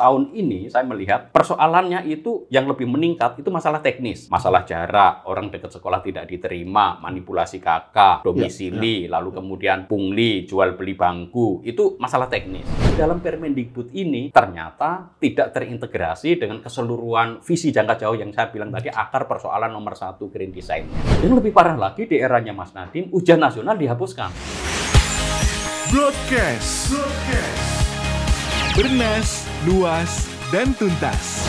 tahun ini saya melihat persoalannya itu yang lebih meningkat itu masalah teknis, masalah jarak, orang dekat sekolah tidak diterima, manipulasi kakak, domisili, ya, ya. lalu kemudian pungli, jual beli bangku, itu masalah teknis. Dalam Permendikbud ini ternyata tidak terintegrasi dengan keseluruhan visi jangka jauh yang saya bilang tadi akar persoalan nomor satu green design. Yang lebih parah lagi di eranya Mas Nadiem, ujian nasional dihapuskan. Broadcast. Broadcast. Bernas, luas, dan tuntas.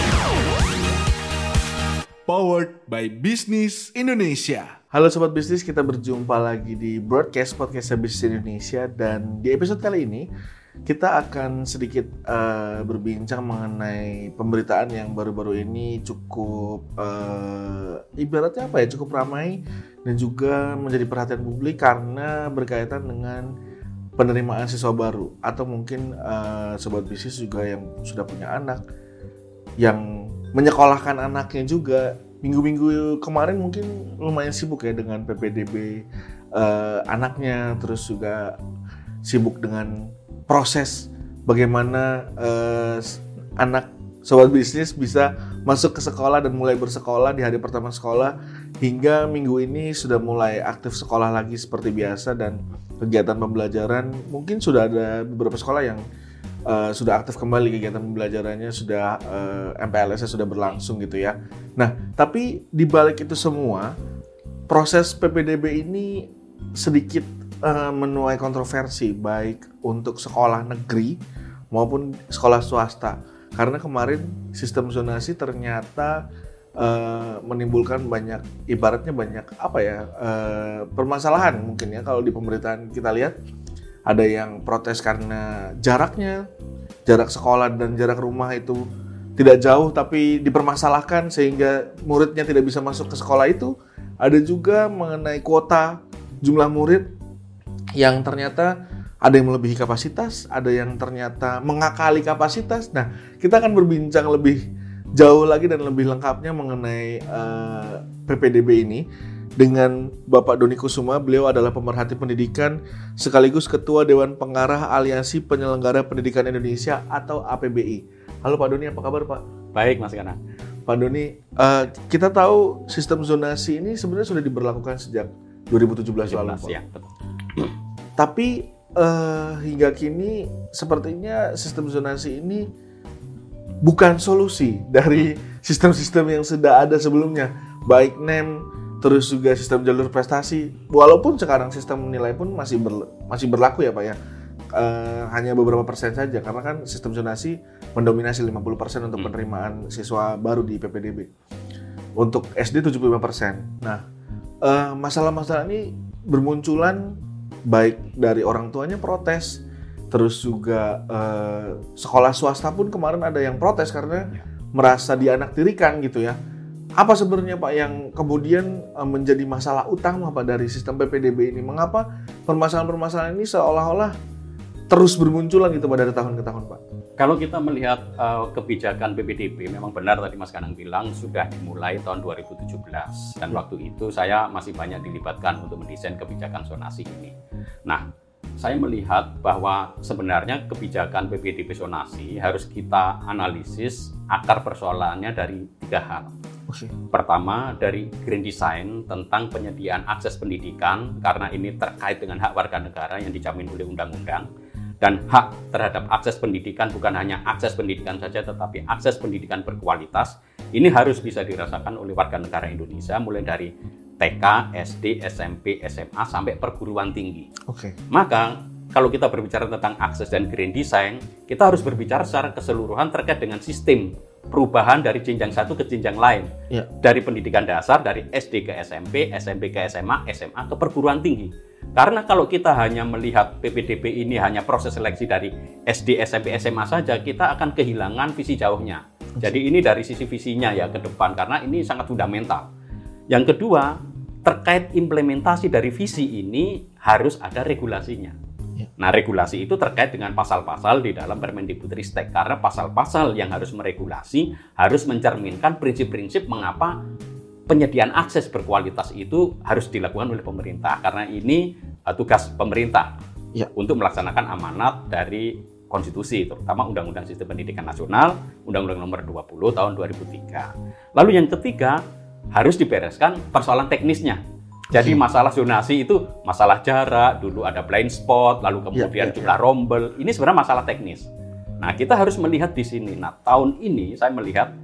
Powered by Business Indonesia. Halo Sobat Bisnis, kita berjumpa lagi di Broadcast Podcast Bisnis Indonesia dan di episode kali ini kita akan sedikit uh, berbincang mengenai pemberitaan yang baru-baru ini cukup uh, ibaratnya apa ya cukup ramai dan juga menjadi perhatian publik karena berkaitan dengan penerimaan siswa baru atau mungkin uh, sobat bisnis juga yang sudah punya anak yang menyekolahkan anaknya juga. Minggu-minggu kemarin mungkin lumayan sibuk ya dengan PPDB uh, eh, anaknya terus juga sibuk dengan proses bagaimana uh, anak sobat bisnis bisa masuk ke sekolah dan mulai bersekolah di hari pertama sekolah hingga minggu ini sudah mulai aktif sekolah lagi seperti biasa dan kegiatan pembelajaran mungkin sudah ada beberapa sekolah yang uh, sudah aktif kembali kegiatan pembelajarannya sudah uh, eh, MPLS sudah berlangsung gitu ya. Nah, tapi di balik itu semua proses PPDB ini sedikit uh, menuai kontroversi baik untuk sekolah negeri maupun sekolah swasta. Karena kemarin sistem zonasi ternyata uh, menimbulkan banyak ibaratnya banyak apa ya uh, permasalahan mungkin ya kalau di pemerintahan kita lihat ada yang protes karena jaraknya jarak sekolah dan jarak rumah itu tidak jauh tapi dipermasalahkan sehingga muridnya tidak bisa masuk ke sekolah itu ada juga mengenai kuota jumlah murid yang ternyata ada yang melebihi kapasitas, ada yang ternyata mengakali kapasitas. Nah, kita akan berbincang lebih jauh lagi dan lebih lengkapnya mengenai uh, eh, PPDB ini dengan Bapak Doni Kusuma. Beliau adalah pemerhati pendidikan sekaligus Ketua Dewan Pengarah Aliansi Penyelenggara Pendidikan Indonesia atau APBI. Halo Pak Doni, apa kabar Pak? Baik Mas Kana. Pak Doni, uh, kita tahu sistem zonasi ini sebenarnya sudah diberlakukan sejak 2017 lalu Pak. Ya, betul. Tapi uh, hingga kini sepertinya sistem zonasi ini bukan solusi dari sistem-sistem yang sudah ada sebelumnya, baik NEM, terus juga sistem jalur prestasi. Walaupun sekarang sistem nilai pun masih ber, masih berlaku ya Pak ya. Uh, hanya beberapa persen saja karena kan sistem zonasi mendominasi 50% untuk hmm. penerimaan siswa baru di PPDB. Untuk SD 75%. Nah, uh, masalah-masalah ini bermunculan baik dari orang tuanya protes, terus juga uh, sekolah swasta pun kemarin ada yang protes karena ya. merasa dianaktirikan gitu ya. Apa sebenarnya Pak yang kemudian uh, menjadi masalah utama Pak dari sistem PPDB ini? Mengapa permasalahan-permasalahan ini seolah-olah terus bermunculan gitu Pak dari tahun ke tahun Pak? Kalau kita melihat uh, kebijakan PPDB, memang benar tadi Mas Kanang bilang sudah dimulai tahun 2017 dan waktu itu saya masih banyak dilibatkan untuk mendesain kebijakan zonasi ini. Nah, saya melihat bahwa sebenarnya kebijakan PPDB zonasi harus kita analisis akar persoalannya dari tiga hal. Pertama dari green design tentang penyediaan akses pendidikan karena ini terkait dengan hak warga negara yang dijamin oleh undang-undang. Dan hak terhadap akses pendidikan bukan hanya akses pendidikan saja tetapi akses pendidikan berkualitas. Ini harus bisa dirasakan oleh warga negara Indonesia mulai dari TK, SD, SMP, SMA sampai perguruan tinggi. Oke. Okay. Maka kalau kita berbicara tentang akses dan green design, kita harus berbicara secara keseluruhan terkait dengan sistem perubahan dari jenjang satu ke jenjang lain. Ya. Dari pendidikan dasar, dari SD ke SMP, SMP ke SMA, SMA ke perguruan tinggi. Karena kalau kita hanya melihat PPDB ini hanya proses seleksi dari SD, SMP, SMA saja, kita akan kehilangan visi jauhnya. Jadi ini dari sisi visinya ya ke depan, karena ini sangat fundamental. Yang kedua, terkait implementasi dari visi ini harus ada regulasinya. Ya. Nah, regulasi itu terkait dengan pasal-pasal di dalam Permendikbudristek karena pasal-pasal yang harus meregulasi harus mencerminkan prinsip-prinsip mengapa penyediaan akses berkualitas itu harus dilakukan oleh pemerintah karena ini uh, tugas pemerintah ya. untuk melaksanakan amanat dari konstitusi, terutama Undang-Undang Sistem Pendidikan Nasional, Undang-Undang Nomor 20 tahun 2003. Lalu yang ketiga, harus dibereskan persoalan teknisnya. Jadi masalah zonasi itu masalah jarak, dulu ada blind spot, lalu kemudian ya, ya. jumlah rombel. Ini sebenarnya masalah teknis. Nah, kita harus melihat di sini. Nah, tahun ini saya melihat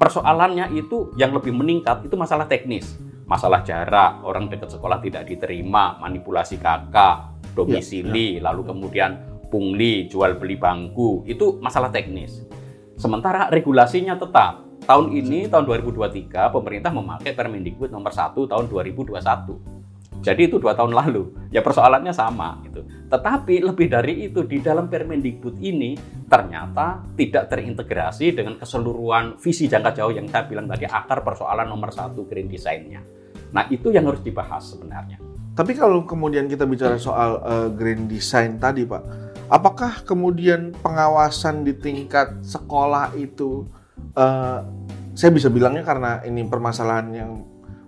persoalannya itu yang lebih meningkat itu masalah teknis. Masalah jarak, orang dekat sekolah tidak diterima, manipulasi kakak, domisili, lalu kemudian pungli, jual beli bangku, itu masalah teknis. Sementara regulasinya tetap. Tahun ini, tahun 2023, pemerintah memakai Permendikbud nomor 1 tahun 2021. Jadi itu dua tahun lalu. Ya persoalannya sama. Gitu. Tetapi lebih dari itu, di dalam Permendikbud ini ternyata tidak terintegrasi dengan keseluruhan visi jangka jauh yang saya bilang tadi, akar persoalan nomor satu green design-nya. Nah itu yang harus dibahas sebenarnya. Tapi kalau kemudian kita bicara soal uh, green design tadi, Pak, apakah kemudian pengawasan di tingkat sekolah itu, uh, saya bisa bilangnya karena ini permasalahan yang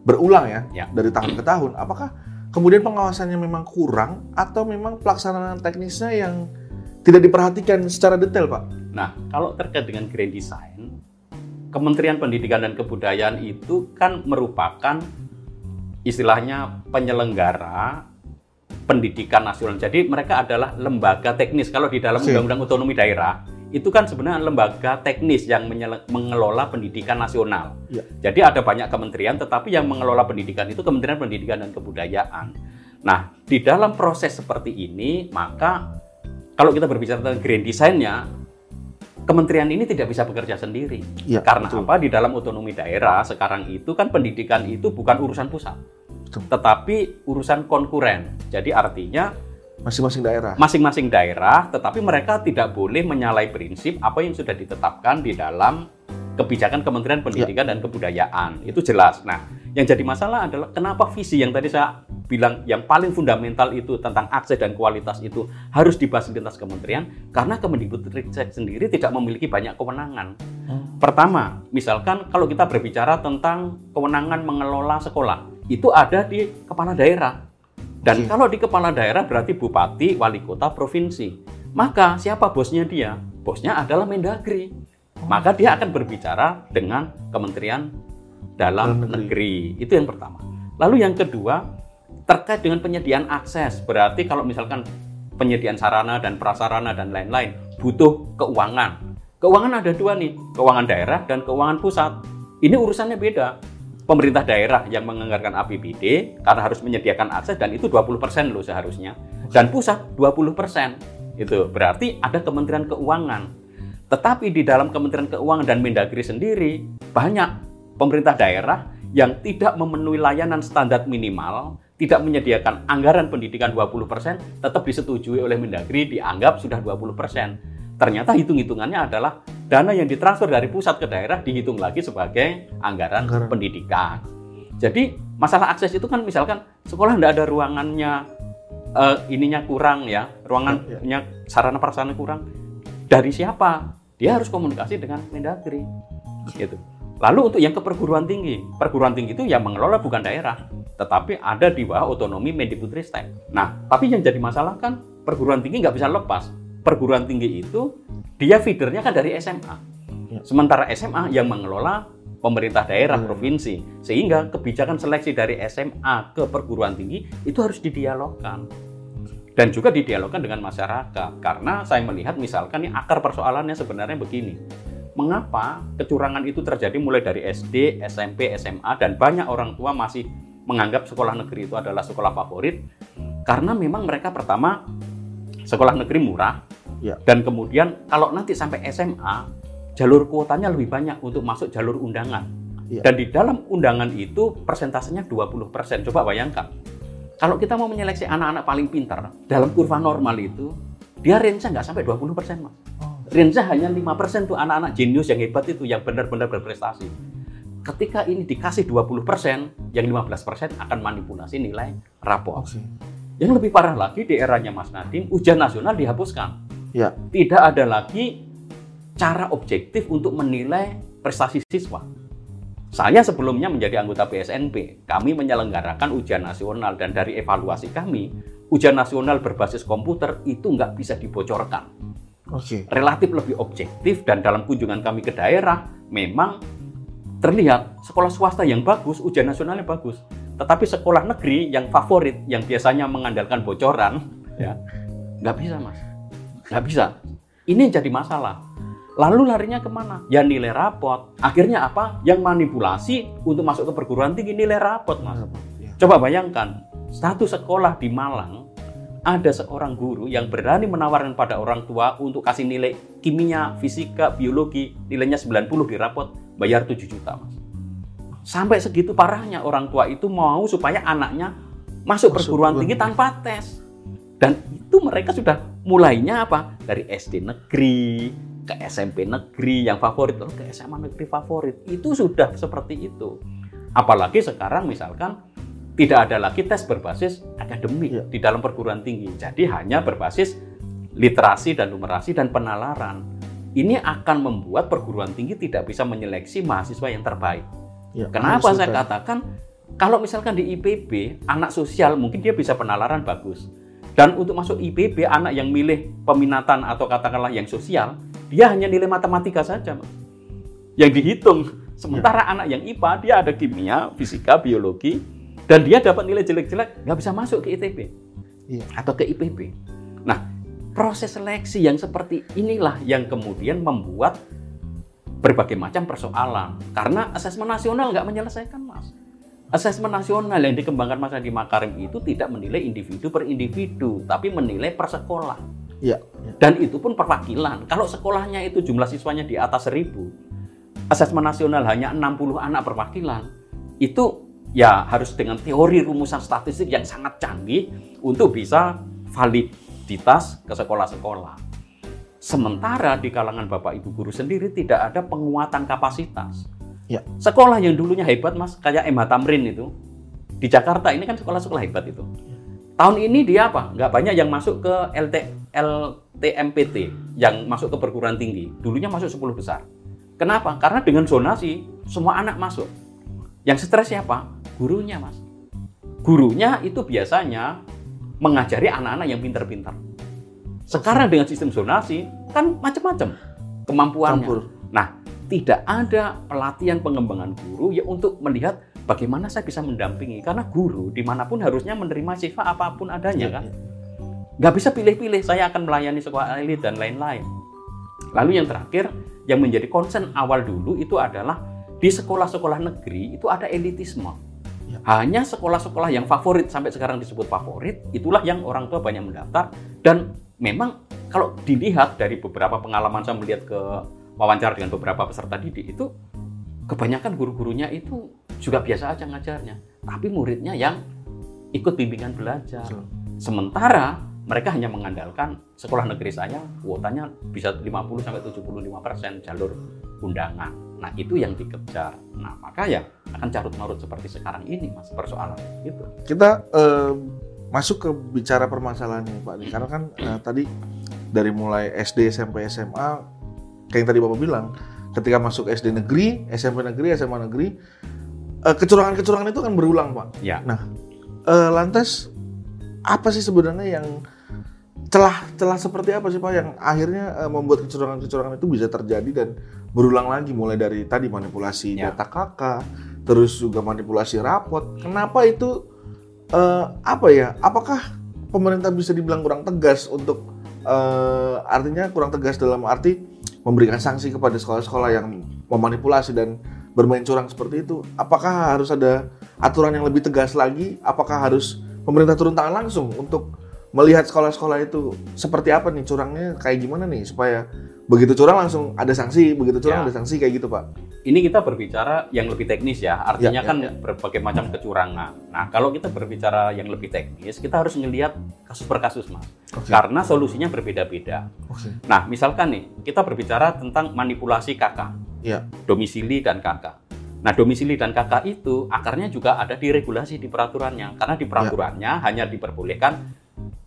berulang ya, Ya. dari tahun ke tahun, apakah kemudian pengawasannya memang kurang atau memang pelaksanaan teknisnya yang tidak diperhatikan secara detail, Pak? Nah, kalau terkait dengan grand design, Kementerian Pendidikan dan Kebudayaan itu kan merupakan istilahnya penyelenggara pendidikan nasional. Jadi mereka adalah lembaga teknis. Kalau di dalam. Undang-Undang Otonomi Daerah itu kan sebenarnya lembaga teknis yang mengelola pendidikan nasional. Ya. Jadi ada banyak kementerian, tetapi yang mengelola pendidikan itu Kementerian Pendidikan dan Kebudayaan. Nah, di dalam proses seperti ini, maka kalau kita berbicara tentang grand design-nya, kementerian ini tidak bisa bekerja sendiri. Iya, Karena betul. apa? Di dalam otonomi daerah sekarang itu kan pendidikan itu bukan urusan pusat, Betul. tetapi urusan konkuren. Jadi artinya Masing-masing daerah. masing-masing daerah, tetapi mereka tidak boleh menyalahi prinsip apa yang sudah ditetapkan di dalam kebijakan Kementerian Pendidikan dan Kebudayaan. Itu jelas. Nah, yang jadi masalah adalah kenapa visi yang tadi saya bilang yang paling fundamental itu tentang akses dan kualitas itu harus dibahas di lintas kementerian karena Kemendikbudristek sendiri tidak memiliki banyak kewenangan. Pertama, misalkan kalau kita berbicara tentang kewenangan mengelola sekolah, itu ada di kepala daerah. Dan Oke. kalau di kepala daerah berarti bupati, wali kota, provinsi. Maka siapa bosnya dia? Bosnya adalah Mendagri. Maka dia akan berbicara dengan Kementerian Dalam Dalam Negeri. Itu yang pertama. Lalu yang kedua, terkait dengan penyediaan akses. Berarti kalau misalkan penyediaan sarana dan prasarana dan lain-lain butuh keuangan. Keuangan ada dua nih, keuangan daerah dan keuangan pusat. Ini urusannya beda. Pemerintah daerah yang menganggarkan APBD karena harus menyediakan akses dan itu 20% loh seharusnya. Dan pusat 20%. Itu berarti ada Kementerian Keuangan. Tetapi di dalam Kementerian Keuangan dan Mendagri sendiri banyak pemerintah daerah yang tidak memenuhi layanan standar minimal, tidak menyediakan anggaran pendidikan 20%, tetap disetujui oleh Mendagri dianggap sudah 20%. Ternyata hitung-hitungannya adalah dana yang ditransfer dari pusat ke daerah dihitung lagi sebagai anggaran, Anggaran. pendidikan. Jadi masalah akses itu kan misalkan sekolah tidak ada ruangannya, eh, ininya kurang ya, ruangannya sarana prasarana kurang. Dari siapa? Dia harus komunikasi dengan Mendagri. Gitu. Lalu untuk yang ke perguruan tinggi, perguruan tinggi itu yang mengelola bukan daerah, tetapi ada di bawah otonomi Mendikbudristek. Nah, tapi yang jadi masalah kan perguruan tinggi nggak bisa lepas. Perguruan tinggi itu dia feedernya kan dari SMA. Ya. Sementara SMA yang mengelola pemerintah daerah Hmm. provinsi, sehingga kebijakan seleksi dari SMA ke perguruan tinggi itu harus didialogkan dan juga didialogkan dengan masyarakat. Karena saya melihat misalkan nih akar persoalannya sebenarnya begini. Mengapa kecurangan itu terjadi mulai dari SD, SMP, SMA dan banyak orang tua masih menganggap sekolah negeri itu adalah sekolah favorit? Karena memang mereka pertama sekolah negeri murah Ya. dan kemudian kalau nanti sampai SMA jalur kuotanya lebih banyak untuk masuk jalur undangan. Ya. Dan di dalam undangan itu persentasenya 20%. Coba bayangkan. Kalau kita mau menyeleksi anak-anak paling pintar dalam kurva normal itu, dia range-nya nggak sampai 20%, Mas. Range-nya hanya 5% tuh anak-anak jenius yang hebat itu, yang benar-benar berprestasi. Ketika ini dikasih 20%, yang 15% akan manipulasi nilai rapor. Oke. Yang lebih parah lagi di eranya Mas Nadiem, ujian nasional dihapuskan. Ya. Tidak ada lagi cara objektif untuk menilai prestasi siswa. Saya sebelumnya menjadi anggota PSNP, kami menyelenggarakan ujian nasional dan dari evaluasi kami, ujian nasional berbasis komputer itu nggak bisa dibocorkan. Oke. relatif lebih objektif dan dalam kunjungan kami ke daerah memang terlihat sekolah swasta yang bagus, ujian nasionalnya bagus. Tetapi sekolah negeri yang favorit, yang biasanya mengandalkan bocoran, ya nggak bisa mas, nggak bisa. Ini yang jadi masalah. Lalu larinya ke mana? Ya nilai rapot. Akhirnya apa? Yang manipulasi untuk masuk ke perguruan tinggi nilai rapot mas. Ya. Coba bayangkan, satu sekolah di Malang ada seorang guru yang berani menawarkan pada orang tua untuk kasih nilai kimia, fisika, biologi, nilainya 90 di rapot, bayar 7 juta, Mas. Sampai segitu parahnya orang tua itu mau supaya anaknya masuk, Masuk perguruan tinggi. tanpa tes. Dan itu mereka sudah mulainya apa? Dari SD negeri, ke SMP negeri yang favorit, lalu ke SMA negeri favorit. Itu sudah seperti itu. Apalagi sekarang misalkan tidak ada lagi tes berbasis akademik Iya. di dalam perguruan tinggi. Jadi hanya berbasis literasi dan numerasi dan penalaran. Ini akan membuat perguruan tinggi tidak bisa menyeleksi mahasiswa yang terbaik. Ya, Kenapa saya katakan kalau misalkan di IPB anak sosial mungkin dia bisa penalaran bagus. Dan untuk masuk IPB anak yang milih peminatan atau katakanlah yang sosial, dia hanya nilai matematika saja, Mas. Yang dihitung. Sementara anak yang IPA dia ada kimia, fisika, biologi dan dia dapat nilai jelek-jelek nggak bisa masuk ke ITB Iya. atau ke IPB. Nah, proses seleksi yang seperti inilah yang kemudian membuat berbagai macam persoalan. Karena asesmen nasional nggak menyelesaikan, Mas. Asesmen nasional yang dikembangkan Mas Adi Makarim itu tidak menilai individu per individu, tapi menilai per sekolah. Iya. iya. Dan itu pun perwakilan. Kalau sekolahnya itu jumlah siswanya di atas 1000, asesmen nasional hanya 60 anak perwakilan, itu ya harus dengan teori rumusan statistik yang sangat canggih untuk bisa validitas ke sekolah-sekolah. Sementara di kalangan Bapak Ibu guru sendiri tidak ada penguatan kapasitas. Ya. Sekolah yang dulunya hebat Mas, kayak MH Tamrin itu, di Jakarta ini kan sekolah-sekolah hebat itu. Tahun ini dia apa? Nggak banyak yang masuk ke LT, LTMPT, yang masuk ke perguruan tinggi. Dulunya masuk 10 besar. Kenapa? Karena dengan zonasi, semua anak masuk. Yang stres siapa? Gurunya, Mas. Gurunya itu biasanya mengajari anak-anak yang pintar-pintar. Sekarang dengan sistem zonasi, kan macam-macam kemampuannya. Campur. Nah, tidak ada pelatihan pengembangan guru ya untuk melihat bagaimana saya bisa mendampingi. Karena guru di mana pun harusnya menerima sifat apa pun adanya Iya, kan. iya. Nggak bisa pilih-pilih, saya akan melayani sekolah elit dan lain-lain. Lalu yang terakhir, yang menjadi concern awal dulu itu adalah di sekolah-sekolah negeri itu ada elitisme. Ya. Hanya sekolah-sekolah yang favorit sampai sekarang disebut favorit, itulah yang orang tua banyak mendaftar dan memang kalau dilihat dari beberapa pengalaman saya melihat ke wawancara dengan beberapa peserta didik itu kebanyakan guru-gurunya itu juga biasa aja ngajarnya, tapi muridnya yang ikut bimbingan belajar. Sementara mereka hanya mengandalkan sekolah negeri saya kuotanya bisa 50 sampai 75 persen jalur undangan. Nah itu yang dikejar. Nah maka ya akan carut marut seperti sekarang ini mas persoalan itu. Kita eh, masuk ke bicara permasalahan ini Pak. Karena kan eh, tadi dari mulai SD, SMP, SMA, kayak yang tadi Bapak bilang, ketika masuk SD negeri, SMP negeri, SMA negeri, eh, kecurangan-kecurangan itu kan berulang Pak. Ya. Eh, lantas apa sih sebenarnya yang celah-celah seperti apa sih Pak yang akhirnya eh, membuat kecurangan-kecurangan itu bisa terjadi dan berulang lagi mulai dari tadi manipulasi Ya. data kakak, terus juga manipulasi rapot. Kenapa itu eh, apa ya? Apakah pemerintah bisa dibilang kurang tegas untuk eh, artinya kurang tegas dalam arti memberikan sanksi kepada sekolah-sekolah yang memanipulasi dan bermain curang seperti itu? Apakah harus ada aturan yang lebih tegas lagi? Apakah harus pemerintah turun tangan langsung untuk melihat sekolah-sekolah itu seperti apa nih curangnya kayak gimana nih supaya begitu curang langsung ada sanksi, begitu curang Ya. ada sanksi kayak gitu Pak? Ini kita berbicara yang lebih teknis ya, artinya Ya, ya, kan ya. berbagai macam kecurangan. Nah kalau kita berbicara yang lebih teknis, kita harus melihat kasus per kasus mas, Oke. karena solusinya berbeda-beda. Oke. Nah misalkan nih kita berbicara tentang manipulasi kakak. Ya. domisili dan kakak. Nah, domisili dan kakak itu akarnya juga ada di regulasi di peraturannya. Karena di peraturannya hanya diperbolehkan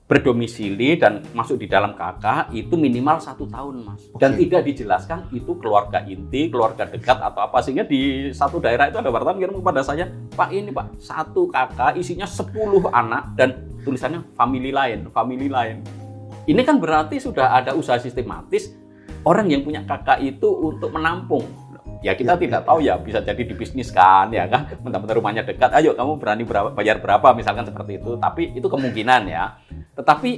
berdomisili dan masuk di dalam kakak itu minimal satu tahun, mas. Dan Oke. tidak dijelaskan itu keluarga inti, keluarga dekat atau apa. Sehingga di satu daerah itu ada wartawan kirim kepada saya, Pak ini Pak, satu kakak isinya 10 anak dan tulisannya family lain, family lain. Ini kan berarti sudah ada usaha sistematis orang yang punya kakak itu untuk menampung. Ya kita Ya, tidak ya, tahu ya bisa jadi dibisniskan ya kan. Teman-teman rumahnya dekat, ayo kamu berani berapa, bayar berapa misalkan seperti itu. Tapi itu kemungkinan ya. Tetapi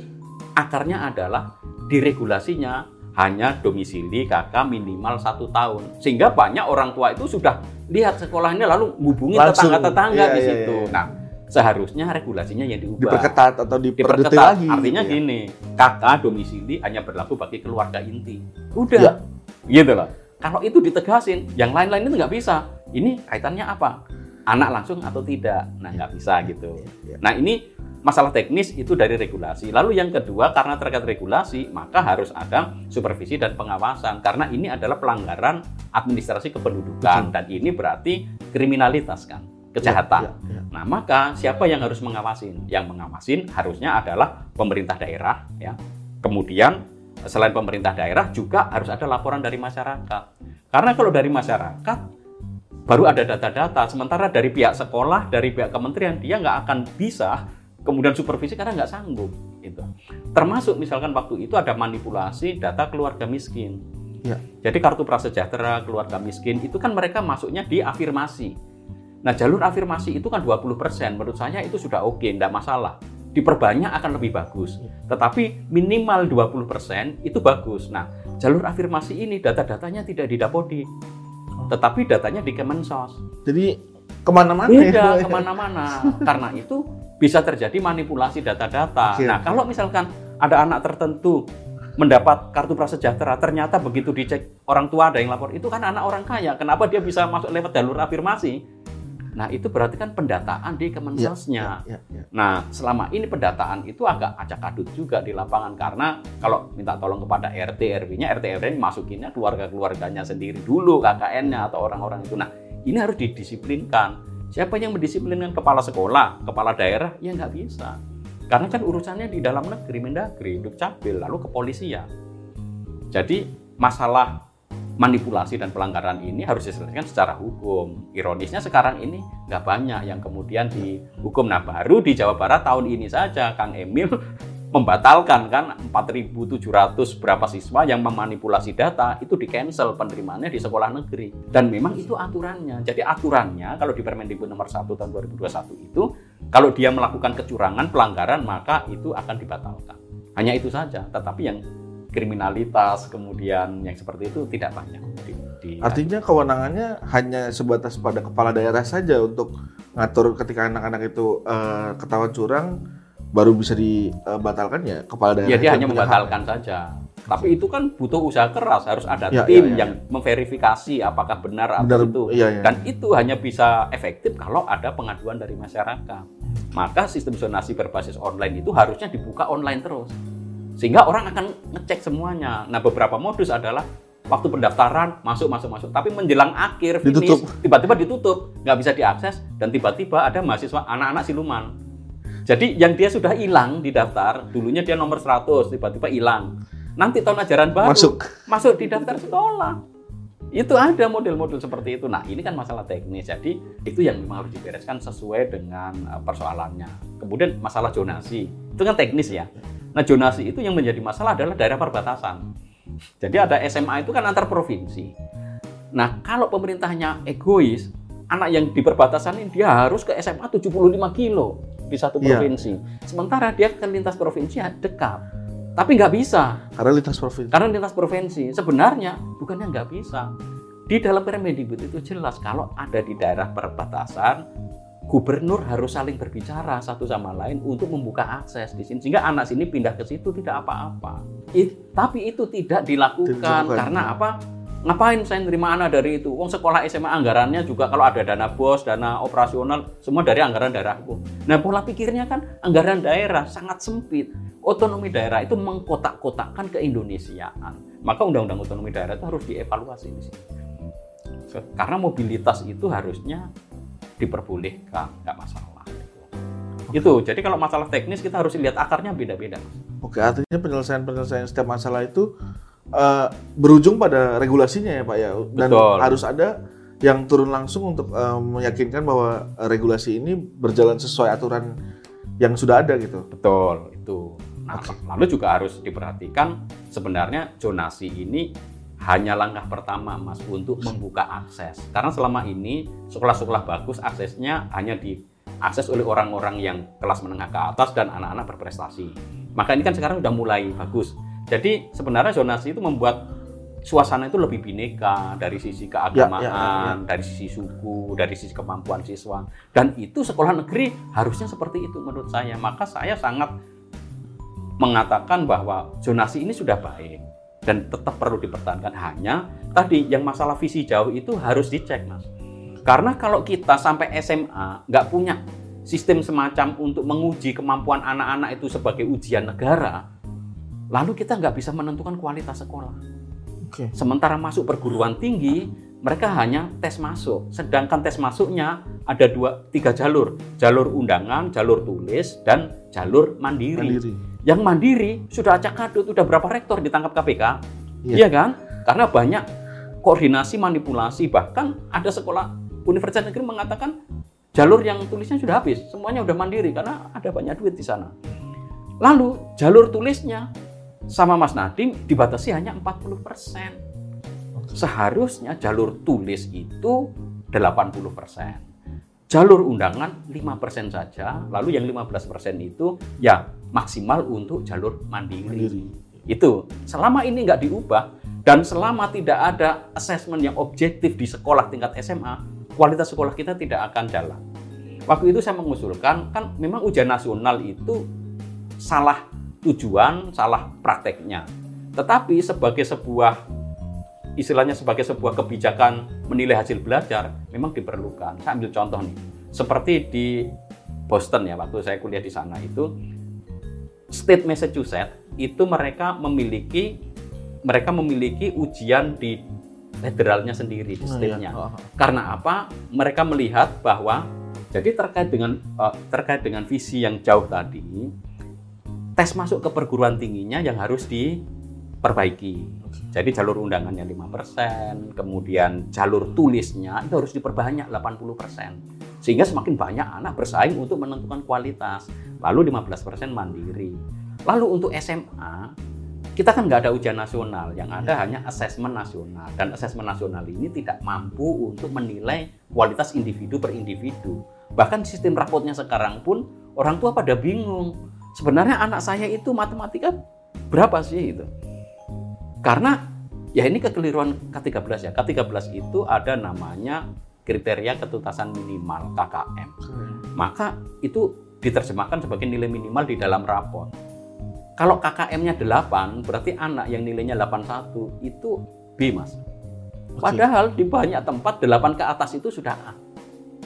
akarnya adalah diregulasinya hanya domisili kakak minimal satu tahun. Sehingga banyak orang tua itu sudah lihat sekolahnya lalu hubungi tetangga-tetangga Iya, di iya, situ. iya. Nah, seharusnya regulasinya yang diubah Diperketat atau diperketat. lagi. Artinya gitu ya. gini, kakak domisili hanya berlaku bagi keluarga inti. Udah, Ya. gitu loh. Kalau itu ditegasin, yang lain-lain itu nggak bisa. Ini kaitannya apa? Anak langsung atau tidak? Nah, nggak bisa gitu. Ya. Nah, ini masalah teknis itu dari regulasi. Lalu yang kedua, karena terkait regulasi, maka harus ada supervisi dan pengawasan. Karena ini adalah pelanggaran administrasi kependudukan. Dan ini berarti kriminalitas kan, kejahatan. Ya, ya, ya. Nah, maka siapa yang harus mengawasin? Yang mengawasin harusnya adalah pemerintah daerah, ya. Kemudian selain pemerintah daerah juga harus ada laporan dari masyarakat. Karena kalau dari masyarakat baru ada data-data, sementara dari pihak sekolah, dari pihak kementerian dia nggak akan bisa kemudian supervisi karena nggak sanggup. Itu. Termasuk misalkan waktu itu ada manipulasi data keluarga miskin. Ya. Jadi kartu prasejahtera keluarga miskin itu kan mereka masuknya di afirmasi. Nah, jalur afirmasi itu kan 20%. Menurut saya itu sudah oke, tidak masalah. Diperbanyak akan lebih bagus. Tetapi minimal 20% itu bagus. Nah, jalur afirmasi ini data-datanya tidak di Dapodi. Tetapi datanya di Kemensos. Jadi ke mana-mana Beda ya. ke mana-mana. Karena itu bisa terjadi manipulasi data-data. Nah, kalau misalkan ada anak tertentu mendapat kartu prasejahtera, ternyata begitu dicek orang tua ada yang lapor, itu kan anak orang kaya. Kenapa dia bisa masuk lewat jalur afirmasi? Nah, itu berarti kan pendataan di Kemensosnya. Ya, ya. Nah, selama ini pendataan itu agak acak adut juga di lapangan karena kalau minta tolong kepada RT RW-nya, RT RW ini masukinnya keluarga-keluarganya sendiri dulu, KKN-nya atau orang-orang itu. Nah, ini harus didisiplinkan. Siapa yang mendisiplinkan kepala sekolah, kepala daerah? Ya nggak bisa. Karena kan urusannya di dalam negeri, Mendagri, Dukcapil, lalu kepolisian. Jadi masalah manipulasi dan pelanggaran ini harus diselesaikan secara hukum. Ironisnya sekarang ini nggak banyak yang kemudian dihukum. Nah baru di Jawa Barat tahun ini saja Kang Emil membatalkan kan 4.700 berapa siswa yang memanipulasi data itu di cancel penerimaannya di sekolah negeri dan memang itu aturannya jadi aturannya kalau di Permendikbud nomor 1 tahun 2021 itu kalau dia melakukan kecurangan pelanggaran maka itu akan dibatalkan hanya itu saja tetapi yang kriminalitas kemudian yang seperti itu tidak banyak di, di- Artinya kewenangannya hanya sebatas pada kepala daerah saja untuk ngatur ketika anak-anak itu eh, ketahuan curang baru bisa dibatalkan ya kepala daerah. ya dia hanya punya hak. membatalkan saja tapi itu kan butuh usaha keras harus ada Ya, tim ya, ya, yang memverifikasi apakah benar atau Benar, itu iya, iya. dan itu hanya bisa efektif kalau ada pengaduan dari masyarakat maka sistem zonasi berbasis online itu harusnya dibuka online terus sehingga orang akan ngecek semuanya nah beberapa modus adalah waktu pendaftaran masuk masuk masuk tapi menjelang akhir finish Ditutup. tiba-tiba ditutup nggak bisa diakses dan tiba-tiba ada mahasiswa anak-anak siluman jadi yang dia sudah hilang di daftar dulunya dia nomor 100 tiba-tiba hilang nanti tahun ajaran baru Masuk. masuk di daftar sekolah itu ada model-model seperti itu. Nah, ini kan masalah teknis. Jadi, itu yang memang harus dibereskan sesuai dengan uh, persoalannya. Kemudian masalah zonasi. Itu kan teknis ya. Nah, zonasi itu yang menjadi masalah adalah daerah perbatasan. Jadi ada SMA itu kan antar provinsi. Nah, kalau pemerintahnya egois, anak yang di perbatasan ini dia harus ke SMA 75 kilo di satu Iya. provinsi. Sementara dia ke lintas provinsi ya dekat. Tapi nggak bisa. Karena lintas provinsi. Karena lintas provinsi sebenarnya bukannya nggak bisa. Di dalam Permendikbud itu jelas kalau ada di daerah perbatasan, gubernur harus saling berbicara satu sama lain untuk membuka akses di sini sehingga anak sini pindah ke situ tidak apa-apa. It- tapi itu tidak dilakukan Dilakukan. karena apa? Ngapain saya nerima anak dari itu? Wong sekolah SMA anggarannya juga kalau ada dana bos, dana operasional, semua dari anggaran daerahku. Nah pola pikirnya kan anggaran daerah sangat sempit. Otonomi daerah itu mengkotak-kotakkan keindonesiaan. Maka undang-undang otonomi daerah itu harus dievaluasi di sini. Karena mobilitas itu harusnya diperbolehkan, nggak masalah. Itu. Jadi kalau masalah teknis kita harus lihat akarnya beda-beda. Oke, artinya penyelesaian-penyelesaian setiap masalah itu eh, berujung pada regulasinya ya Pak ya. Dan Betul. harus ada yang turun langsung untuk eh, meyakinkan bahwa regulasi ini berjalan sesuai aturan yang sudah ada gitu. Betul, itu. Nah, lalu juga harus diperhatikan sebenarnya zonasi ini hanya langkah pertama Mas untuk membuka akses. Karena selama ini sekolah-sekolah bagus aksesnya hanya diakses oleh orang-orang yang kelas menengah ke atas dan anak-anak berprestasi. Maka ini kan sekarang sudah mulai bagus. Jadi sebenarnya zonasi itu membuat suasana itu lebih bineka dari sisi keagamaan, ya, ya, ya, ya. dari sisi suku, dari sisi kemampuan siswa. Dan itu sekolah negeri harusnya seperti itu menurut saya. Maka saya sangat mengatakan bahwa zonasi ini sudah baik dan tetap perlu dipertahankan. Hanya tadi yang masalah visi jauh itu harus dicek, Mas. Karena kalau kita sampai SMA nggak punya sistem semacam untuk menguji kemampuan anak-anak itu sebagai ujian negara, lalu kita nggak bisa menentukan kualitas sekolah. Okay. Sementara masuk perguruan tinggi, mereka hanya tes masuk. Sedangkan tes masuknya ada dua, tiga jalur. Jalur undangan, jalur tulis, dan jalur mandiri. mandiri. Yang mandiri sudah acak kadut, udah berapa rektor ditangkap KPK? Iya yeah. kan? Karena banyak koordinasi, manipulasi. Bahkan ada sekolah universitas negeri mengatakan jalur yang tulisnya sudah habis. Semuanya udah mandiri karena ada banyak duit di sana. Lalu jalur tulisnya sama Mas Nadim dibatasi hanya 40%. Seharusnya jalur tulis itu 80%. Jalur undangan 5% saja, lalu yang 15% itu ya maksimal untuk jalur mandiri. mandiri. Itu selama ini nggak diubah dan selama tidak ada asesmen yang objektif di sekolah tingkat SMA, kualitas sekolah kita tidak akan jalan. Waktu itu saya mengusulkan, kan memang ujian nasional itu salah tujuan, salah prakteknya. Tetapi sebagai sebuah istilahnya sebagai sebuah kebijakan menilai hasil belajar memang diperlukan. Saya ambil contoh nih. Seperti di Boston ya waktu saya kuliah di sana itu state Massachusetts itu mereka memiliki mereka memiliki ujian di federalnya sendiri di oh, iya. state-nya. Oh, iya. Karena apa? Mereka melihat bahwa jadi terkait dengan uh, terkait dengan visi yang jauh tadi, tes masuk ke perguruan tingginya yang harus diperbaiki. Jadi jalur undangannya 5%, kemudian jalur tulisnya itu harus diperbanyak 80%. Sehingga semakin banyak anak bersaing untuk menentukan kualitas. Lalu 15% mandiri. Lalu untuk SMA, kita kan nggak ada ujian nasional, yang ada ya. hanya asesmen nasional. Dan asesmen nasional ini tidak mampu untuk menilai kualitas individu per individu. Bahkan sistem rapotnya sekarang pun orang tua pada bingung sebenarnya anak saya itu matematika berapa sih itu? Karena ya ini kekeliruan K13 ya. K13 itu ada namanya kriteria ketuntasan minimal KKM. Hmm. Maka itu diterjemahkan sebagai nilai minimal di dalam rapor. Kalau KKM-nya 8, berarti anak yang nilainya 81 itu B, Mas. Padahal di banyak tempat 8 ke atas itu sudah A.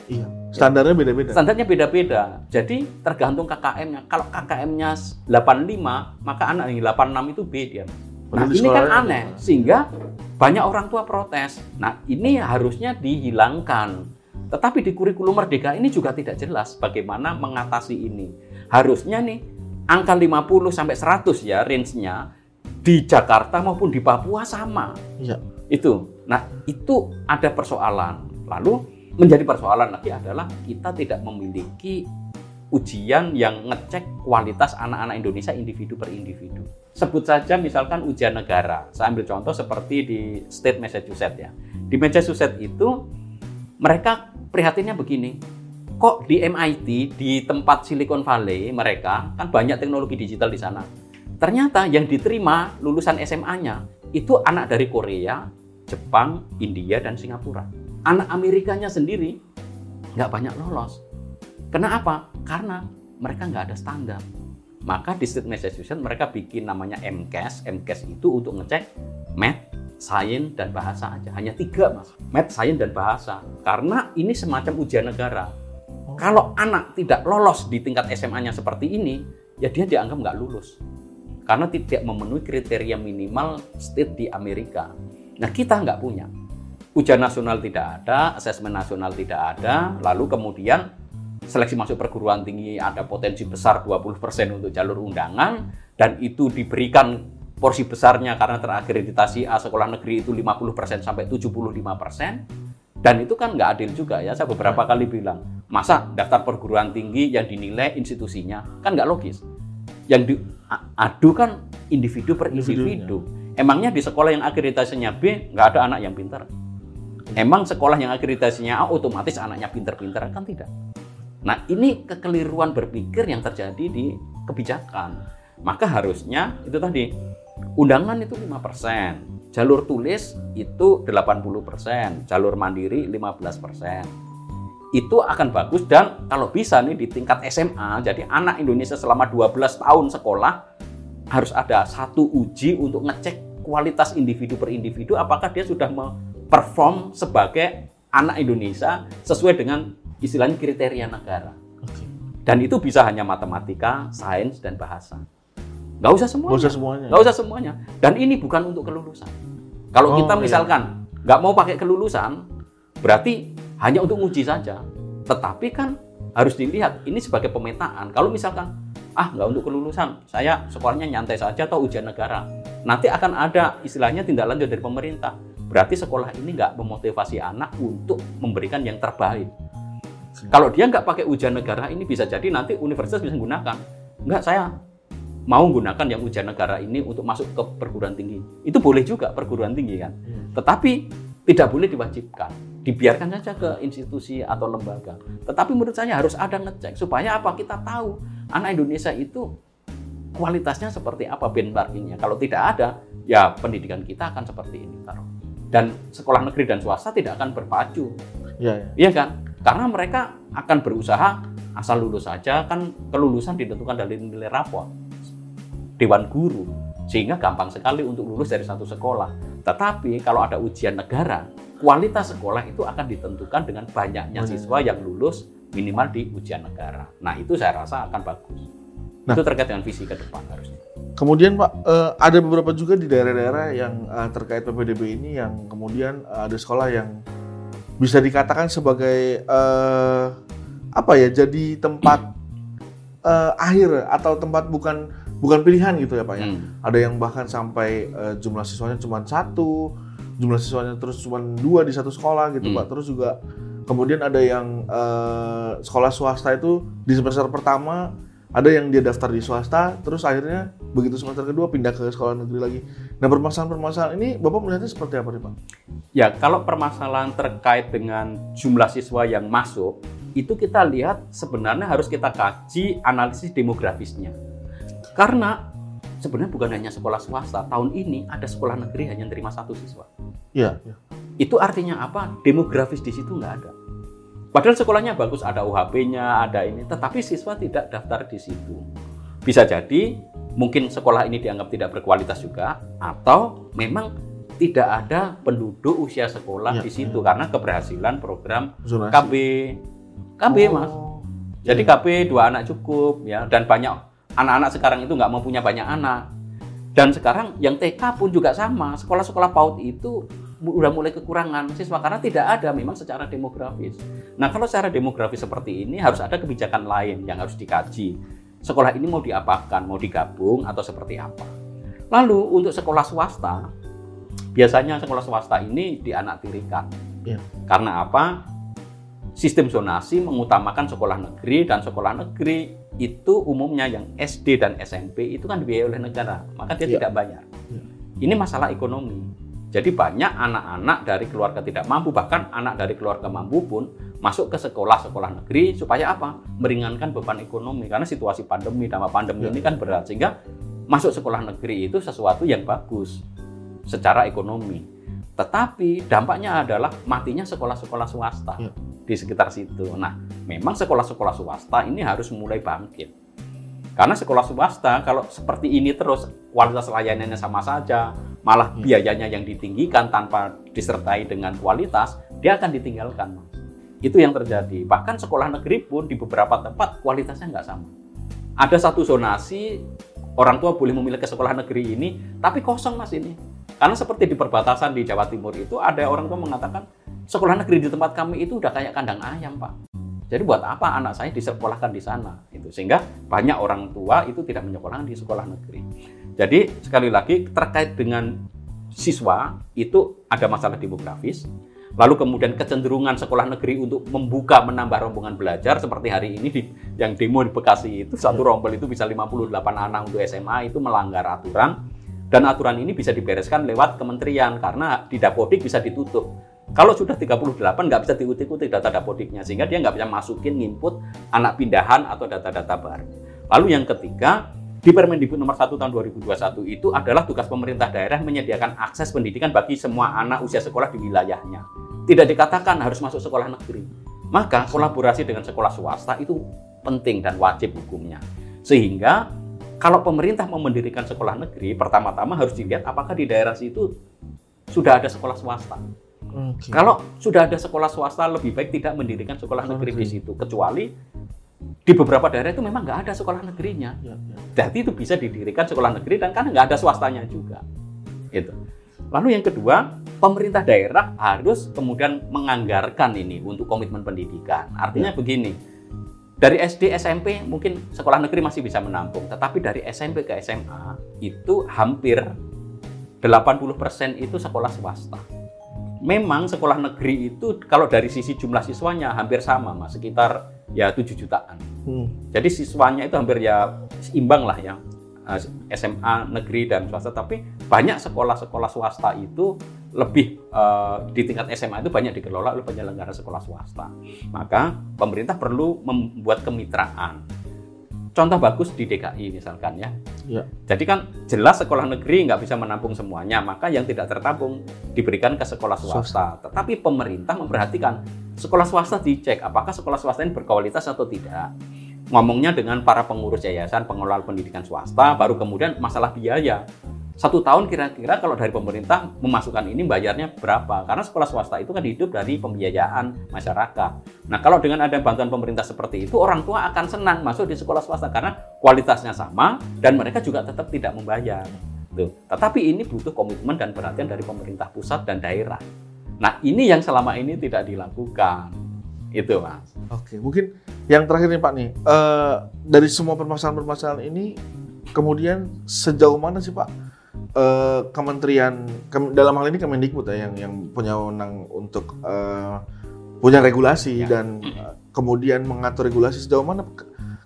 Iya. Standarnya beda-beda. Standarnya beda-beda. Jadi tergantung KKM-nya. Kalau KKM-nya 85, maka anak yang 86 itu B dia. Nah, ini kan aneh sehingga banyak orang tua protes. Nah, ini harusnya dihilangkan. Tetapi di kurikulum Merdeka ini juga tidak jelas bagaimana mengatasi ini. Harusnya nih angka 50 sampai 100 ya range-nya di Jakarta maupun di Papua sama. Iya. Itu. Nah, itu ada persoalan. Lalu menjadi persoalan lagi adalah kita tidak memiliki ujian yang ngecek kualitas anak-anak Indonesia individu per individu. Sebut saja misalkan ujian negara. Saya ambil contoh seperti di state Massachusetts ya. Di Massachusetts itu mereka prihatinnya begini. Kok di MIT, di tempat Silicon Valley mereka kan banyak teknologi digital di sana. Ternyata yang diterima lulusan SMA-nya itu anak dari Korea, Jepang, India, dan Singapura anak Amerikanya sendiri nggak banyak lolos. Kenapa? Karena mereka nggak ada standar. Maka di state Massachusetts mereka bikin namanya MCAS. MCAS itu untuk ngecek math, sains, dan bahasa aja. Hanya tiga mas. Math, sains, dan bahasa. Karena ini semacam ujian negara. Oh. Kalau anak tidak lolos di tingkat SMA-nya seperti ini, ya dia dianggap nggak lulus. Karena tidak memenuhi kriteria minimal state di Amerika. Nah kita nggak punya ujian nasional tidak ada, asesmen nasional tidak ada, lalu kemudian seleksi masuk perguruan tinggi ada potensi besar 20% untuk jalur undangan dan itu diberikan porsi besarnya karena terakreditasi A sekolah negeri itu 50% sampai 75% dan itu kan nggak adil juga ya saya beberapa kali bilang masa daftar perguruan tinggi yang dinilai institusinya kan nggak logis yang diadu kan individu per individu. Emangnya di sekolah yang akreditasinya B nggak ada anak yang pintar? Emang sekolah yang akreditasinya A otomatis anaknya pintar-pintar kan tidak? Nah ini kekeliruan berpikir yang terjadi di kebijakan. Maka harusnya itu tadi undangan itu 5%, jalur tulis itu 80%, jalur mandiri 15% itu akan bagus dan kalau bisa nih di tingkat SMA jadi anak Indonesia selama 12 tahun sekolah harus ada satu uji untuk ngecek kualitas individu per individu apakah dia sudah perform sebagai anak Indonesia sesuai dengan istilahnya kriteria negara. Dan itu bisa hanya matematika, sains, dan bahasa. Nggak usah semuanya. Nggak usah semuanya. Nggak usah semuanya. Dan ini bukan untuk kelulusan. Kalau oh, kita iya. misalkan iya. nggak mau pakai kelulusan, berarti hanya untuk uji saja. Tetapi kan harus dilihat ini sebagai pemetaan. Kalau misalkan ah nggak untuk kelulusan, saya sekolahnya nyantai saja atau ujian negara. Nanti akan ada istilahnya tindak lanjut dari pemerintah berarti sekolah ini nggak memotivasi anak untuk memberikan yang terbaik. Kalau dia nggak pakai ujian negara ini bisa jadi nanti universitas bisa menggunakan. Nggak saya mau menggunakan yang ujian negara ini untuk masuk ke perguruan tinggi. Itu boleh juga perguruan tinggi kan. Hmm. Tetapi tidak boleh diwajibkan. Dibiarkan saja ke institusi atau lembaga. Tetapi menurut saya harus ada ngecek supaya apa kita tahu anak Indonesia itu kualitasnya seperti apa benchmarkingnya. Kalau tidak ada, ya pendidikan kita akan seperti ini taruh dan sekolah negeri dan swasta tidak akan berpacu. Iya, ya. iya kan? Karena mereka akan berusaha asal lulus saja kan kelulusan ditentukan dari nilai rapor dewan guru sehingga gampang sekali untuk lulus dari satu sekolah. Tetapi kalau ada ujian negara, kualitas sekolah itu akan ditentukan dengan banyaknya siswa yang lulus minimal di ujian negara. Nah, itu saya rasa akan bagus. Nah, itu terkait dengan visi ke depan harusnya. Kemudian Pak, uh, ada beberapa juga di daerah-daerah yang uh, terkait PPDB ini yang kemudian uh, ada sekolah yang bisa dikatakan sebagai uh, apa ya, jadi tempat uh, akhir atau tempat bukan bukan pilihan gitu ya Pak ya. Hmm. Ada yang bahkan sampai uh, jumlah siswanya cuma satu, jumlah siswanya terus cuma dua di satu sekolah gitu hmm. Pak. Terus juga kemudian ada yang uh, sekolah swasta itu di semester pertama ada yang dia daftar di swasta, terus akhirnya begitu semester kedua pindah ke sekolah negeri lagi. Nah permasalahan-permasalahan ini Bapak melihatnya seperti apa nih Pak? Ya kalau permasalahan terkait dengan jumlah siswa yang masuk, itu kita lihat sebenarnya harus kita kaji analisis demografisnya. Karena sebenarnya bukan hanya sekolah swasta, tahun ini ada sekolah negeri hanya terima satu siswa. Iya. Ya. Itu artinya apa? Demografis di situ nggak ada. Padahal sekolahnya bagus, ada UHB-nya, ada ini, tetapi siswa tidak daftar di situ. Bisa jadi mungkin sekolah ini dianggap tidak berkualitas juga, atau memang tidak ada penduduk usia sekolah ya, di situ ya. karena keberhasilan program Zonasi. KB, KB oh. mas. Jadi KB dua anak cukup ya, dan banyak anak-anak sekarang itu nggak mempunyai banyak anak. Dan sekarang yang TK pun juga sama, sekolah-sekolah PAUD itu udah mulai kekurangan siswa karena tidak ada memang secara demografis. Nah kalau secara demografis seperti ini harus ada kebijakan lain yang harus dikaji. Sekolah ini mau diapakan, mau digabung atau seperti apa. Lalu untuk sekolah swasta, biasanya sekolah swasta ini dianaktirikan. Ya. Karena apa? Sistem zonasi mengutamakan sekolah negeri dan sekolah negeri itu umumnya yang SD dan SMP itu kan dibiayai oleh negara, maka dia ya. tidak bayar. Ya. Ini masalah ekonomi. Jadi banyak anak-anak dari keluarga tidak mampu, bahkan anak dari keluarga mampu pun masuk ke sekolah-sekolah negeri supaya apa? Meringankan beban ekonomi karena situasi pandemi, dampak pandemi ini kan berat sehingga masuk sekolah negeri itu sesuatu yang bagus secara ekonomi. Tetapi dampaknya adalah matinya sekolah-sekolah swasta ya. di sekitar situ. Nah, memang sekolah-sekolah swasta ini harus mulai bangkit. Karena sekolah swasta kalau seperti ini terus kualitas layanannya sama saja, malah hmm. biayanya yang ditinggikan tanpa disertai dengan kualitas, dia akan ditinggalkan. Itu yang terjadi. Bahkan sekolah negeri pun di beberapa tempat kualitasnya nggak sama. Ada satu zonasi, orang tua boleh memilih ke sekolah negeri ini, tapi kosong mas ini. Karena seperti di perbatasan di Jawa Timur itu ada orang tua mengatakan, sekolah negeri di tempat kami itu udah kayak kandang ayam pak. Jadi buat apa anak saya disekolahkan di sana? Itu sehingga banyak orang tua itu tidak menyekolahkan di sekolah negeri. Jadi sekali lagi terkait dengan siswa itu ada masalah demografis, lalu kemudian kecenderungan sekolah negeri untuk membuka menambah rombongan belajar seperti hari ini di, yang demo di Bekasi itu satu rombel itu bisa 58 anak untuk SMA itu melanggar aturan dan aturan ini bisa dibereskan lewat kementerian karena di Dapodik bisa ditutup. Kalau sudah 38 nggak bisa diutik-utik data Dapodiknya sehingga dia nggak bisa masukin input anak pindahan atau data-data baru. Lalu yang ketiga di Permendikbud nomor 1 tahun 2021 itu adalah tugas pemerintah daerah menyediakan akses pendidikan bagi semua anak usia sekolah di wilayahnya. Tidak dikatakan harus masuk sekolah negeri. Maka kolaborasi dengan sekolah swasta itu penting dan wajib hukumnya. Sehingga kalau pemerintah mau mendirikan sekolah negeri, pertama-tama harus dilihat apakah di daerah situ sudah ada sekolah swasta. Okay. Kalau sudah ada sekolah swasta, lebih baik tidak mendirikan sekolah negeri di situ, kecuali di beberapa daerah itu memang nggak ada sekolah negerinya. Ya, ya. Jadi itu bisa didirikan sekolah negeri dan kan nggak ada swastanya juga. Itu. Lalu yang kedua, pemerintah daerah harus kemudian menganggarkan ini untuk komitmen pendidikan. Artinya ya. begini, dari SD SMP mungkin sekolah negeri masih bisa menampung, tetapi dari SMP ke SMA itu hampir 80% itu sekolah swasta. Memang sekolah negeri itu kalau dari sisi jumlah siswanya hampir sama, Mas, sekitar ya 7 jutaan. Hmm. Jadi siswanya itu hampir ya imbang lah ya SMA negeri dan swasta. Tapi banyak sekolah-sekolah swasta itu lebih uh, di tingkat SMA itu banyak dikelola oleh penyelenggara sekolah swasta. Maka pemerintah perlu membuat kemitraan contoh bagus di DKI misalkan ya. ya. Jadi kan jelas sekolah negeri nggak bisa menampung semuanya, maka yang tidak tertampung diberikan ke sekolah swasta. Tetapi pemerintah memperhatikan sekolah swasta dicek apakah sekolah swasta ini berkualitas atau tidak. Ngomongnya dengan para pengurus yayasan pengelola pendidikan swasta, baru kemudian masalah biaya satu tahun kira-kira kalau dari pemerintah memasukkan ini bayarnya berapa? Karena sekolah swasta itu kan hidup dari pembiayaan masyarakat. Nah kalau dengan ada bantuan pemerintah seperti itu, orang tua akan senang masuk di sekolah swasta karena kualitasnya sama dan mereka juga tetap tidak membayar. Tuh. Tetapi ini butuh komitmen dan perhatian dari pemerintah pusat dan daerah. Nah ini yang selama ini tidak dilakukan. Itu mas. Oke, mungkin yang terakhir nih Pak nih, uh, dari semua permasalahan-permasalahan ini, kemudian sejauh mana sih Pak uh, kementerian ke, dalam hal ini Kemendikbud ya yang yang punya wewenang untuk uh, punya regulasi ya. dan uh, kemudian mengatur regulasi sejauh mana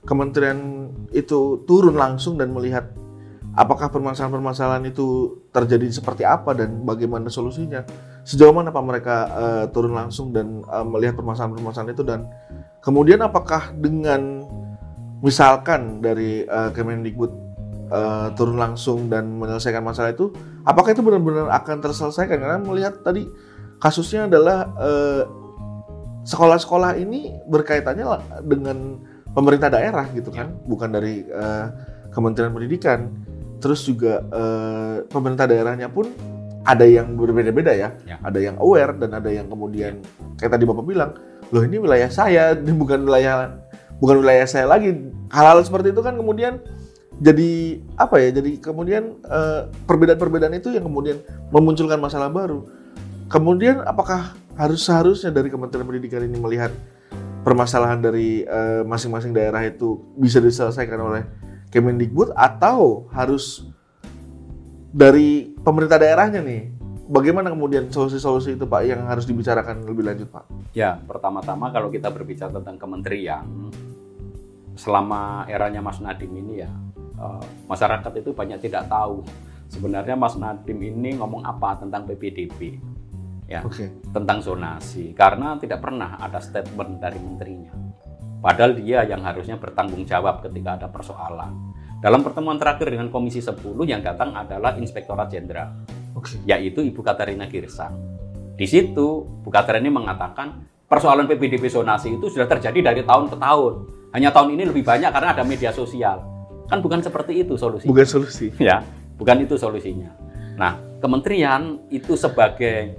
kementerian itu turun langsung dan melihat apakah permasalahan-permasalahan itu terjadi seperti apa dan bagaimana solusinya sejauh mana pak mereka uh, turun langsung dan uh, melihat permasalahan-permasalahan itu dan kemudian apakah dengan misalkan dari uh, Kemendikbud uh, turun langsung dan menyelesaikan masalah itu, apakah itu benar-benar akan terselesaikan? Karena melihat tadi kasusnya adalah eh, sekolah-sekolah ini berkaitannya dengan pemerintah daerah gitu kan, ya. bukan dari uh, Kementerian Pendidikan. Terus juga uh, pemerintah daerahnya pun ada yang berbeda-beda ya. ya. Ada yang aware dan ada yang kemudian kayak tadi Bapak bilang, loh ini wilayah saya, bukan wilayah bukan wilayah saya lagi. Hal-hal seperti itu kan kemudian jadi apa ya? Jadi kemudian eh, perbedaan-perbedaan itu yang kemudian memunculkan masalah baru. Kemudian apakah harus seharusnya dari Kementerian Pendidikan ini melihat permasalahan dari eh, masing-masing daerah itu bisa diselesaikan oleh Kemendikbud atau harus dari pemerintah daerahnya nih? Bagaimana kemudian solusi-solusi itu Pak yang harus dibicarakan lebih lanjut Pak? Ya, pertama-tama kalau kita berbicara tentang kementerian, selama eranya Mas Nadim ini ya Eh, masyarakat itu banyak tidak tahu sebenarnya Mas Nadim ini ngomong apa tentang PPDB ya okay. tentang zonasi karena tidak pernah ada statement dari menterinya padahal dia yang harusnya bertanggung jawab ketika ada persoalan dalam pertemuan terakhir dengan Komisi 10 yang datang adalah Inspektorat Jenderal okay. yaitu Ibu Katarina Girsang di situ Bu Katarina mengatakan persoalan PPDB zonasi itu sudah terjadi dari tahun ke tahun hanya tahun ini lebih banyak karena ada media sosial Kan bukan seperti itu solusinya. Bukan solusi. Ya, bukan itu solusinya. Nah, kementerian itu sebagai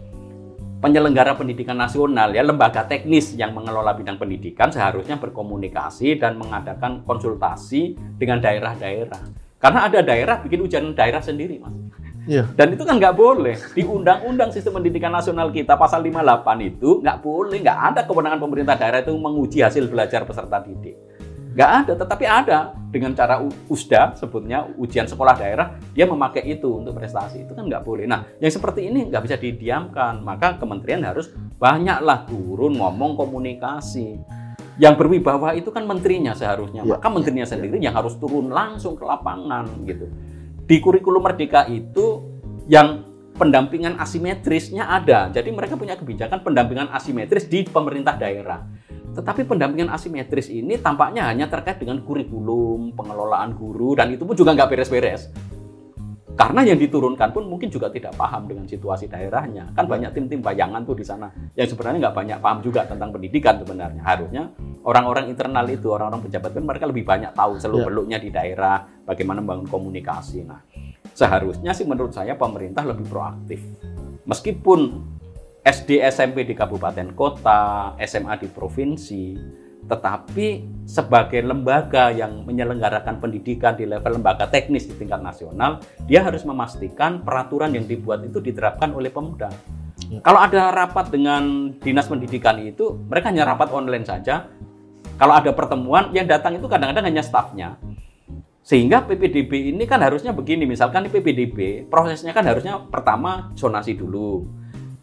penyelenggara pendidikan nasional ya lembaga teknis yang mengelola bidang pendidikan seharusnya berkomunikasi dan mengadakan konsultasi dengan daerah-daerah. Karena ada daerah bikin ujian daerah sendiri, Mas. Iya. Dan itu kan nggak boleh. Di Undang-Undang Sistem Pendidikan Nasional kita pasal 58 itu nggak boleh, nggak ada kewenangan pemerintah daerah itu menguji hasil belajar peserta didik. Nggak ada, tetapi ada dengan cara USDA sebutnya ujian sekolah daerah dia memakai itu untuk prestasi itu kan nggak boleh. Nah yang seperti ini nggak bisa didiamkan, maka kementerian harus banyaklah turun ngomong komunikasi. Yang berwibawa itu kan menterinya seharusnya, Ya, maka menterinya sendiri yang harus turun langsung ke lapangan gitu. Di kurikulum Merdeka itu yang pendampingan asimetrisnya ada. Jadi mereka punya kebijakan pendampingan asimetris di pemerintah daerah. Tetapi pendampingan asimetris ini tampaknya hanya terkait dengan kurikulum, pengelolaan guru, dan itu pun juga nggak beres-beres. Karena yang diturunkan pun mungkin juga tidak paham dengan situasi daerahnya. Kan banyak tim-tim bayangan tuh di sana yang sebenarnya nggak banyak paham juga tentang pendidikan sebenarnya. Harusnya orang-orang internal itu, orang-orang pejabat kan mereka lebih banyak tahu seluk-beluknya di daerah, bagaimana membangun komunikasi. Nah, seharusnya sih menurut saya pemerintah lebih proaktif. Meskipun SD SMP di kabupaten kota, SMA di provinsi, tetapi sebagai lembaga yang menyelenggarakan pendidikan di level lembaga teknis di tingkat nasional, dia harus memastikan peraturan yang dibuat itu diterapkan oleh pemuda. Ya. Kalau ada rapat dengan dinas pendidikan itu, mereka hanya rapat online saja. Kalau ada pertemuan, yang datang itu kadang-kadang hanya stafnya. Sehingga PPDB ini kan harusnya begini, misalkan di PPDB, prosesnya kan harusnya pertama zonasi dulu.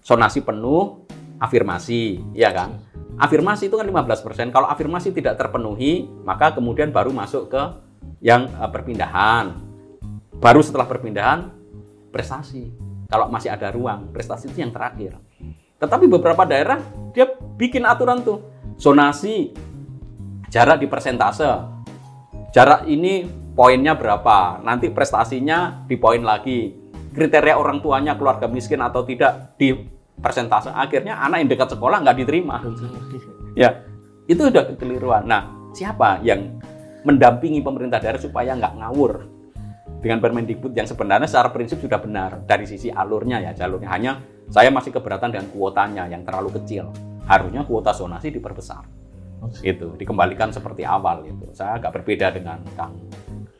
Zonasi penuh, afirmasi, ya kan? Afirmasi itu kan 15%. Kalau afirmasi tidak terpenuhi, maka kemudian baru masuk ke yang eh, perpindahan. Baru setelah perpindahan, prestasi. Kalau masih ada ruang, prestasi itu yang terakhir. Tetapi beberapa daerah, dia bikin aturan tuh. Zonasi, jarak di persentase. Jarak ini poinnya berapa, nanti prestasinya di poin lagi. Kriteria orang tuanya keluarga miskin atau tidak di persentase. Akhirnya anak yang dekat sekolah nggak diterima. Ya, itu udah kekeliruan. Nah, siapa yang mendampingi pemerintah daerah supaya nggak ngawur dengan Permendikbud yang sebenarnya secara prinsip sudah benar dari sisi alurnya ya jalurnya. Hanya saya masih keberatan dengan kuotanya yang terlalu kecil. Harusnya kuota zonasi diperbesar. Itu dikembalikan seperti awal itu. Saya agak berbeda dengan Kang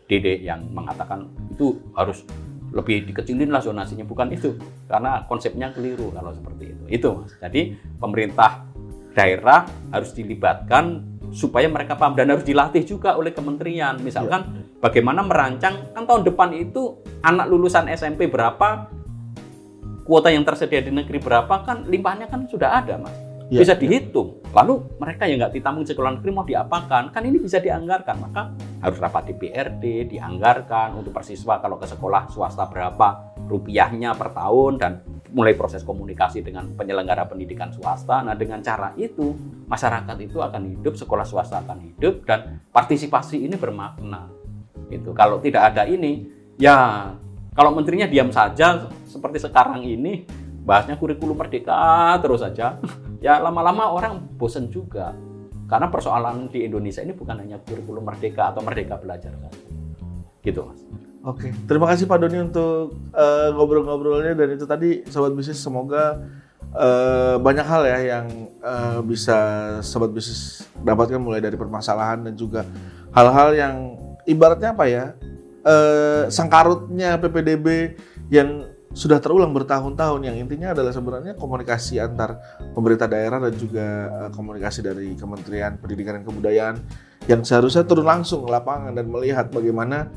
Dede yang mengatakan itu harus lebih dikecilin lah zonasinya. Bukan itu karena konsepnya keliru kalau seperti itu. Itu Mas. jadi pemerintah daerah harus dilibatkan supaya mereka paham. Dan harus dilatih juga oleh kementerian. Misalkan bagaimana merancang kan tahun depan itu anak lulusan SMP berapa kuota yang tersedia di negeri berapa kan limpahnya kan sudah ada mas. Ya, bisa ya. dihitung. Lalu mereka yang nggak ditampung di sekolah negeri mau diapakan? Kan ini bisa dianggarkan. Maka harus rapat di PRD dianggarkan untuk persiswa kalau ke sekolah swasta berapa rupiahnya per tahun dan mulai proses komunikasi dengan penyelenggara pendidikan swasta. Nah, dengan cara itu masyarakat itu akan hidup, sekolah swasta akan hidup dan partisipasi ini bermakna. Itu kalau tidak ada ini, ya kalau menterinya diam saja seperti sekarang ini bahasnya kurikulum merdeka terus saja, ya lama-lama orang bosen juga. Karena persoalan di Indonesia ini bukan hanya kurikulum merdeka atau merdeka belajar saja. Gitu, Mas. Oke, terima kasih Pak Doni untuk eh, ngobrol-ngobrolnya dan itu tadi sobat bisnis semoga eh, banyak hal ya yang eh, bisa sobat bisnis dapatkan mulai dari permasalahan dan juga hal-hal yang ibaratnya apa ya eh, sangkarutnya PPDB yang sudah terulang bertahun-tahun. Yang intinya adalah sebenarnya komunikasi antar pemerintah daerah dan juga eh, komunikasi dari Kementerian Pendidikan dan Kebudayaan yang seharusnya turun langsung ke lapangan dan melihat bagaimana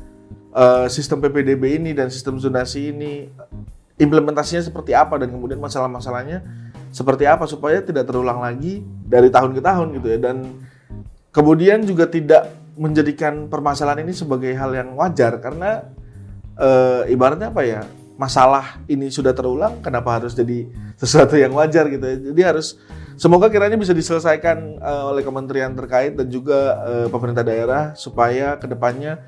eh, sistem PPDB ini dan sistem zonasi ini implementasinya seperti apa dan kemudian masalah-masalahnya seperti apa supaya tidak terulang lagi dari tahun ke tahun gitu ya. Dan kemudian juga tidak menjadikan permasalahan ini sebagai hal yang wajar karena eh, ibaratnya apa ya masalah ini sudah terulang kenapa harus jadi sesuatu yang wajar gitu ya? Jadi harus semoga kiranya bisa diselesaikan eh, oleh kementerian terkait dan juga eh, pemerintah daerah supaya ke depannya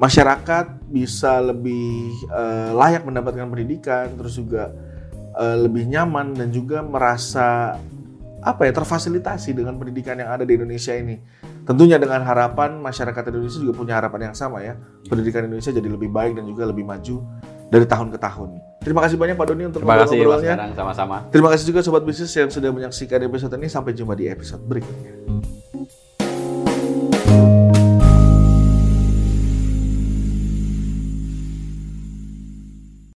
masyarakat bisa lebih eh, layak mendapatkan pendidikan terus juga eh, lebih nyaman dan juga merasa apa ya terfasilitasi dengan pendidikan yang ada di Indonesia ini. Tentunya dengan harapan masyarakat Indonesia juga punya harapan yang sama ya. Pendidikan Indonesia jadi lebih baik dan juga lebih maju dari tahun ke tahun. Terima kasih banyak Pak Doni untuk Terima kasih Mas sama-sama. terima kasih juga sobat bisnis yang sudah menyaksikan episode ini. Sampai jumpa di episode berikutnya